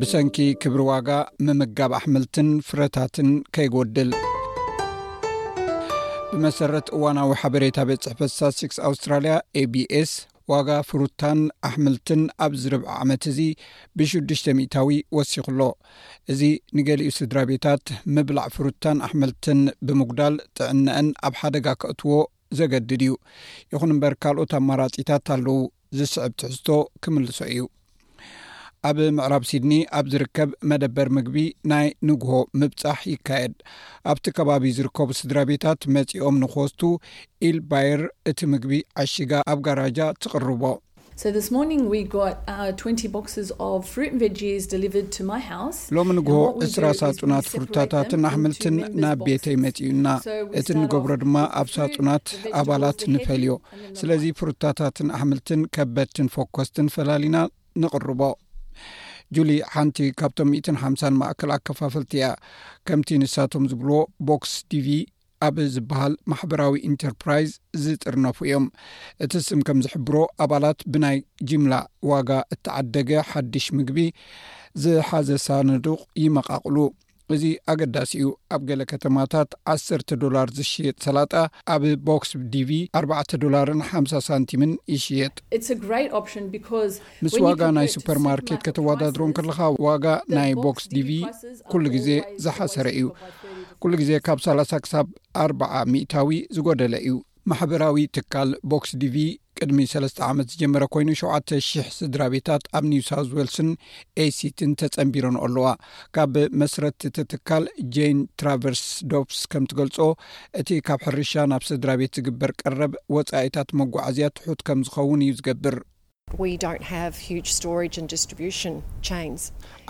ብሰንኪ ክብሪ ዋጋ ምምጋብ ኣሕምልትን ፍረታትን ከይጎድል ብመሰረት እዋናዊ ሓበሬታ ቤት ፅሕፈት ሳስክስ ኣውስትራልያ abs ዋጋ ፍሩታን ኣሕምልትን ኣብዚ ርብዒ ዓመት እዚ ብሽዱሽተ ሚእታዊ ወሲኹ ኣሎ። እዚ ንገሊኡ ስድራቤታት ምብላዕ ፍሩታን ኣሕምልትን ብምጉዳል ጥዕነኣን ኣብ ሓደጋ ከእትዎ ዘገድድ እዩ። ይኹን እምበር ካልኦት ኣማራጺታት ኣለዉ። ዝስዕብ ትሕዝቶ ክምልሶ እዩ። ኣብ ምዕራብ ሲድኒ ኣብ ዝርከብ መደበር ምግቢ ናይ ንግሆ ምብፃሕ ይካየድ ኣብቲ ከባቢ ዝርከቡ ስድራ ቤታት መፂኦም ንክወስቱ ኢል ባየር እቲ ምግቢ ዓሽጋ ኣብ ጋራጃ ትቕርቦ ሎሚ ንግሆ እስራ ሳጹናት ፍሩታታትን ኣሕምልትን ናብ ቤተይ መጺኡና እቲ እንገብሮ ድማ ኣብ ሳጹናት ኣባላት ንፈልዮ ስለዚ ፍሩታታትን ኣሕምልትን ከበድትን ፎኮስትን ፈላሊና ንቕርቦ ጁሊ ሓንቲ ካብቶም 1ሓ ማእከል ኣከፋፈልቲ እያ ከምቲ ንሳቶም ዝብልዎ ቦክስ ቲቪ ኣብ ዝበሃል ማሕበራዊ ኢንተርፕራይዝ ዝጥርነፉ እዮም እቲ ስም ከም ዝሕብሮ ኣባላት ብናይ ጅምላ ዋጋ እተዓደገ ሓድሽ ምግቢ ዝሓዘ ሳንዱቅ ይመቃቅሉ እዚ ኣገዳሲ እዩ ኣብ ገለ ከተማታት ዓሰርተ ዶላር ዝሽየጥ ሰላጣ ኣብ ቦክስ ዲቪ ኣርባዕተ ዶላርን ሓምሳ ሳንቲምን ይሽየጥ። ምስ ዋጋ ናይ ሱፐር ማርኬት ከተወዳድሮም ከለኻ ዋጋ ናይ ቦክስ ዲቪ ኩሉ ግዜ ዝሓሰረ እዩ። ኩሉ ግዜ ካብ ሰላሳ ክሳብ ኣርባዓ ሚእታዊ ዝጎደለ እዩ። ማሕበራዊ ትካል ቦክስ ዲቪ ቅድሚ ሰለስተ ዓመት ዝጀመረ ኮይኑ ሸውዓተ ሽሕ ስድራ ቤታት ኣብ ኒው ሳውት ዌልስን ኤሲትን ተፀንቢረን ኣለዋ ካብ መስረት እቲ ትካል ጄን ትራቨርስ ዶፕስ ከም ትገልፆ እቲ ካብ ሕርሻ ናብ ስድራ ቤት ዝግበር ቀረብ ወፃኢታት መጓዓዝያ ትሑት ከም ዝኸውን እዩ ዝገብር We don't have huge storage and distribution chains.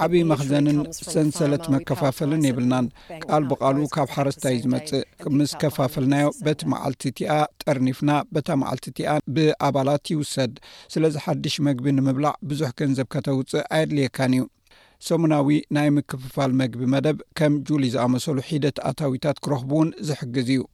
ዓብይ መኽዘንን ሰንሰለት መከፋፈልን የብልናን ቃል ብቓሉ ካብ ሓረስታይ እዩ ዝመፅእ ምስ ከፋፈልናዮ በቲ መዓልቲ እቲኣ ጠርኒፍና በታ መዓልቲ እቲኣ ብኣባላት ይውሰድ ስለዚ ሓድሽ መግቢ ንምብላዕ ብዙሕ ገንዘብ ከተውፅእ ኣየድልየካን እዩ ሰሙናዊ ናይ ምክፍፋል መግቢ መደብ ከም ጁሊ ዝኣመሰሉ ሒደት ኣታዊታት ክረኽቡ እውን ዝሕግዝ እዩ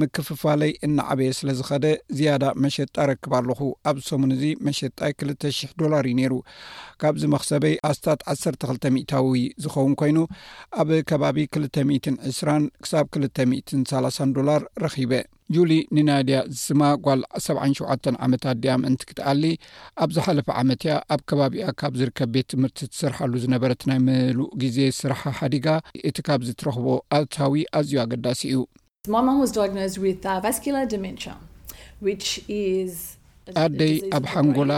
ምክፍፋለይ እናዓበየ ስለ ዝኸደ ዝያዳ መሸጣ እረክብ ኣለኹ። ኣብዚ ሰሙን እዚ መሸጣይ ክልተ ሽሕ ዶላር እዩ ነይሩ። ካብዚ መኽሰበይ ኣስታት ዓሰርተ ክልተ ሚእታዊ ዝኸውን ኰይኑ፣ ኣብ ከባቢ ክልተ ሚእትን ዕስራን ክሳብ ክልተ ሚእትን ሰላሳን ዶላር ረኺበ። ጁሊ ንናድያ ዝስማ ጓል ሰብዓን ሸውዓተን ዓመት ኣዲኣ ምእንቲ ክትኣሊ ኣብ ዝሓለፈ ዓመት እያ ኣብ ከባቢኣ ካብ ዝርከብ ቤት ትምህርቲ ትሰርሓሉ ዝነበረት ናይ ምሉእ ግዜ ስራሓ ሓዲጋ እቲ ካብዚ ትረኽቦ ኣታዊ ኣዝዩ ኣገዳሲ እዩ ኣደይ ኣብ ሓንጎላ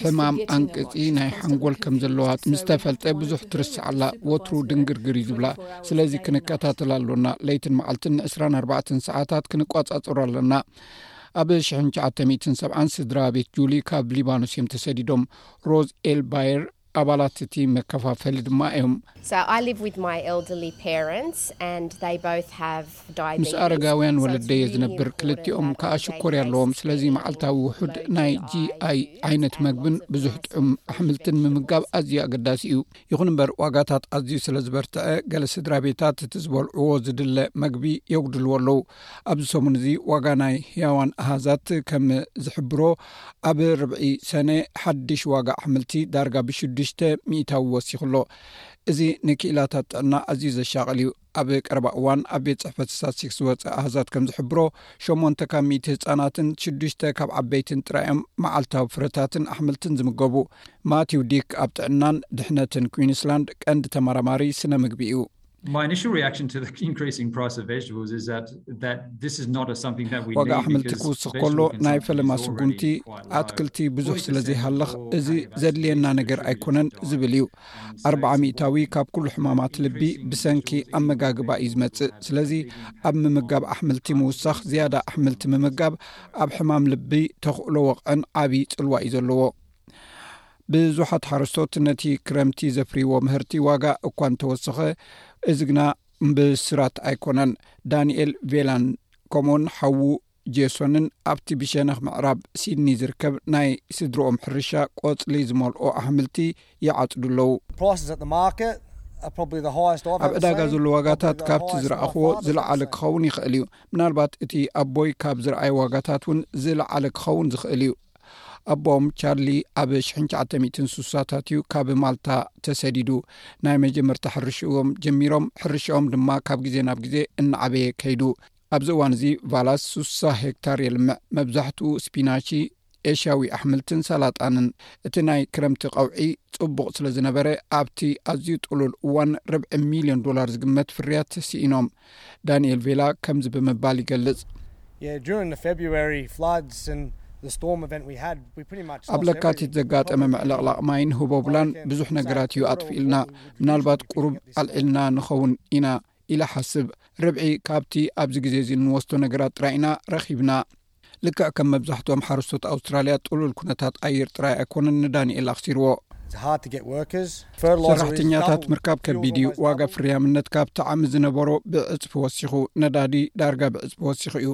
ሕማም ኣንቅፂ ናይ ሓንጎል ከም ዘለዋ ምስ ተፈልጠ ብዙሕ ትርስዓላ ወትሩ ድንግርግር እዩ ዝብላ ስለዚ ክንከታተል ኣሎና ለይትን መዓልትን ን24 ሰዓታት ክንቋፃፀሩ ኣለና ኣብ ሽሕን ትሽዓተ ሚእትን ሰብዓን ስድራ ቤት ጁሊ ካብ ሊባኖስ እዮም ተሰዲዶም ሮዝ ኤል ባየር ኣባላት እቲ መከፋፈሊ ድማ እዮም ምስ ኣረጋውያን ወለደየ ዝነብር ክልቲኦም ከዓ ሽኮርያ ኣለዎም ስለዚ መዓልታዊ ውሑድ ናይ ጂኣይ ዓይነት መግብን ብዙሕ ጥዑም ኣሕምልትን ምምጋብ ኣዝዩ ኣገዳሲ እዩ ይኹን እምበር ዋጋታት ኣዝዩ ስለ ዝበርትዐ ገለ ስድራ ቤታት እቲ ዝበልዕዎ ዝድለ መግቢ የጉድልዎ ኣለው ኣብዚ ሰሙን እዚ ዋጋ ናይ ህያዋን ኣሃዛት ከም ዝሕብሮ ኣብ ርብዒ ሰነ ሓድሽ ዋጋ ኣሕምልቲ ዳርጋ ብሽዱሽተ ሚታዊ ወሲኹ ኣሎ እዚ ንክኢላታት ጥዕና ኣዝዩ ዘሻቅል እዩ ኣብ ቀረባ እዋን ኣብ ቤት ፅሕፈት ስታትስቲክስ ዝወፀ ኣሃዛት ከም ዝሕብሮ ሸሞንተ ካብ ሚእቲ ህፃናትን ሽዱሽተ ካብ ዓበይትን ጥራይ እዮም መዓልታዊ ፍረታትን ኣሕምልትን ዝምገቡ። ማቲው ዲክ ኣብ ጥዕናን ድሕነትን ኲንስላንድ ቀንዲ ተመራማሪ ስነ ምግቢ እዩ። ዋጋ ኣሕምልቲ ክውስኽ ከሎ ናይ ፈለማ ስጉምቲ ኣትክልቲ ብዙሕ ስለ ዘይሃልኽ እዚ ዘድልየና ነገር ኣይኮነን ዝብል እዩ። ኣርብዓ ሚእታዊ ካብ ኩሉ ሕማማት ልቢ ብሰንኪ ኣመጋግባ እዩ ዝመጽእ። ስለዚ ኣብ ምምጋብ ኣሕምልቲ ምውሳኽ፣ ዝያዳ ኣሕምልቲ ምምጋብ ኣብ ሕማም ልቢ ተኽእሎ ወቕዕን ዓቢ ጽልዋ እዩ ዘለዎ። ብዙሓት ሓረስቶት ነቲ ክረምቲ ዘፍርይዎ ምህርቲ ዋጋ እኳ እንተወሰኸ እዚ ግና ብስራት ኣይኮነን። ዳንኤል ቬላን ከምኡውን ሓዉ ጄሶንን ኣብቲ ብሸነኽ ምዕራብ ሲድኒ ዝርከብ ናይ ስድርኦም ሕርሻ ቈጽሊ ዝመልኦ ኣሕምልቲ ይዓጽዱ ኣለዉ። ኣብ ዕዳጋ ዘሎ ዋጋታት ካብቲ ዝረኣኽዎ ዝለዓለ ክኸውን ይኽእል እዩ፣ ምናልባት እቲ ኣቦይ ካብ ዝረኣዮ ዋጋታት እውን ዝለዓለ ክኸውን ዝኽእል እዩ። ኣቦኦም ቻርሊ ኣብ ሽሕን ትሽዓተ ሚእትን ስሳታት እዩ ካብ ማልታ ተሰዲዱ። ናይ መጀመርታ ሕርሽኦም ጀሚሮም፣ ሕርሽኦም ድማ ካብ ግዜ ናብ ግዜ እናዓበየ ከይዱ። ኣብዚ እዋን እዚ ቫላስ ሱሳ ሄክታር የልምዕ መብዛሕትኡ ስፒናቺ ኤሽያዊ ኣሕምልትን ሰላጣንን እቲ ናይ ክረምቲ ቀውዒ ጽቡቕ ስለ ዝነበረ ኣብቲ ኣዝዩ ጥሉል እዋን ርብዒ ሚልዮን ዶላር ዝግመት ፍርያት ስኢኖም ዳንኤል ቬላ ከምዚ ብምባል ይገልጽ ኣብ ለካቲት ዘጋጠመ ምዕልቕላቕ ማይን ህቦብላን ብዙሕ ነገራት እዩ ኣጥፍኢልና ምናልባት ቁሩብ ኣልዒልና ንኸውን ኢና ኢለ እሓስብ። ርብዒ ካብቲ ኣብዚ ግዜ እዚ እንወስዶ ነገራት ጥራይ ኢና ረኺብና። ልክዕ ከም መብዛሕትኦም ሓረስቶት ኣውስትራልያ፣ ጥሉል ኵነታት ኣየር ጥራይ ኣይኰነን ንዳኒኤል ኣኽሲርዎ። ሰራሕተኛታት ምርካብ ከቢድ እዩ። ዋጋ ፍርያምነት ካብቲ ዓሚ ዝነበሮ ብዕጽፊ ወሲኹ። ነዳዲ ዳርጋ ብዕጽፊ ወሲኹ እዩ።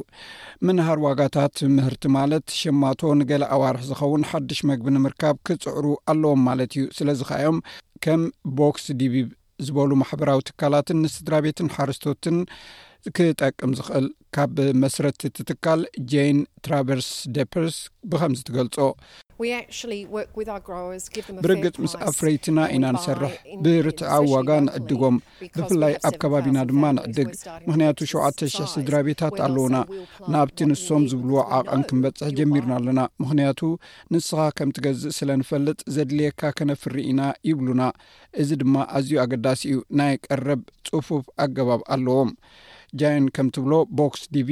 ምንሃር ዋጋታት ምህርቲ ማለት፣ ሸማቶ ንገለ ኣዋርሕ ዝኸውን ሓድሽ መግቢ ንምርካብ ክጽዕሩ ኣለዎም ማለት እዩ። ስለዚ ኸኣ'ዮም ከም ቦክስ ዲቪብ፣ ዝበሉ ማሕበራዊ ትካላትን ንስድራቤትን ሓረስቶትን ክጠቅም ዝኽእል ካብ መስረት እቲ ትካል ጀን ትራቨርስ ደፐርስ ብከምዚ ትገልጾ ብርግፅ ምስ ኣፍረይትና ኢና ንሰርሕ ብርትዓዊ ዋጋ ንዕድጎም ብፍላይ ኣብ ከባቢና ድማ ንዕድግ ምክንያቱ 7ሸ0 ስድራ ቤታት ኣለዉና ናብቲ ንሶም ዝብልዎ ዓቐን ክንበፅሕ ጀሚርና ኣለና ምክንያቱ ንስኻ ከም ትገዝእ ስለ ንፈልጥ ዘድልየካ ከነፍሪ ኢና ይብሉና እዚ ድማ ኣዝዩ ኣገዳሲ እዩ ናይ ቀረብ ጽፉፍ ኣገባብ ኣለዎም ጃይን ከም ትብሎ ቦክስ ዲቪ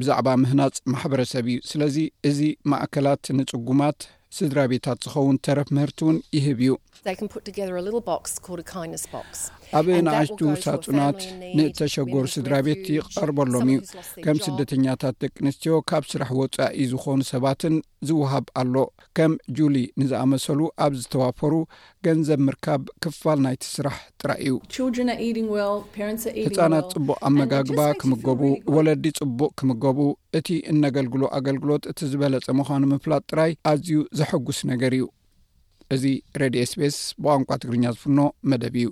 ብዛዕባ ምህናጽ ማሕበረሰብ እዩ ስለዚ እዚ ማእከላት ንጽጉማት ስድራ ቤታት ዝኸውን ተረፍ ምህርቲ እውን ይህብ እዩ ኣብ ንኣሽቱ ሳጹናት ንእተሸጎሩ ስድራ ቤት ይቐርበሎም እዩ ከም ስደተኛታት ደቂ ኣንስትዮ ካብ ስራሕ ወፃኢ ዝኾኑ ሰባትን ዝውሃብ ኣሎ ከም ጁሊ ንዝኣመሰሉ ኣብ ዝተዋፈሩ ገንዘብ ምርካብ ክፋል ናይቲ ስራሕ ጥራይ እዩ። ህጻናት ጽቡቕ ኣመጋግባ ክምገቡ፣ ወለዲ ጽቡቕ ክምገቡ፣ እቲ እነገልግሎ ኣገልግሎት እቲ ዝበለጸ ምዃኑ ምፍላጥ ጥራይ ኣዝዩ ዘሐጕስ ነገር እዩ። እዚ ሬድዮ ስቤስ ብቋንቋ ትግርኛ ዝፍኖ መደብ እዩ።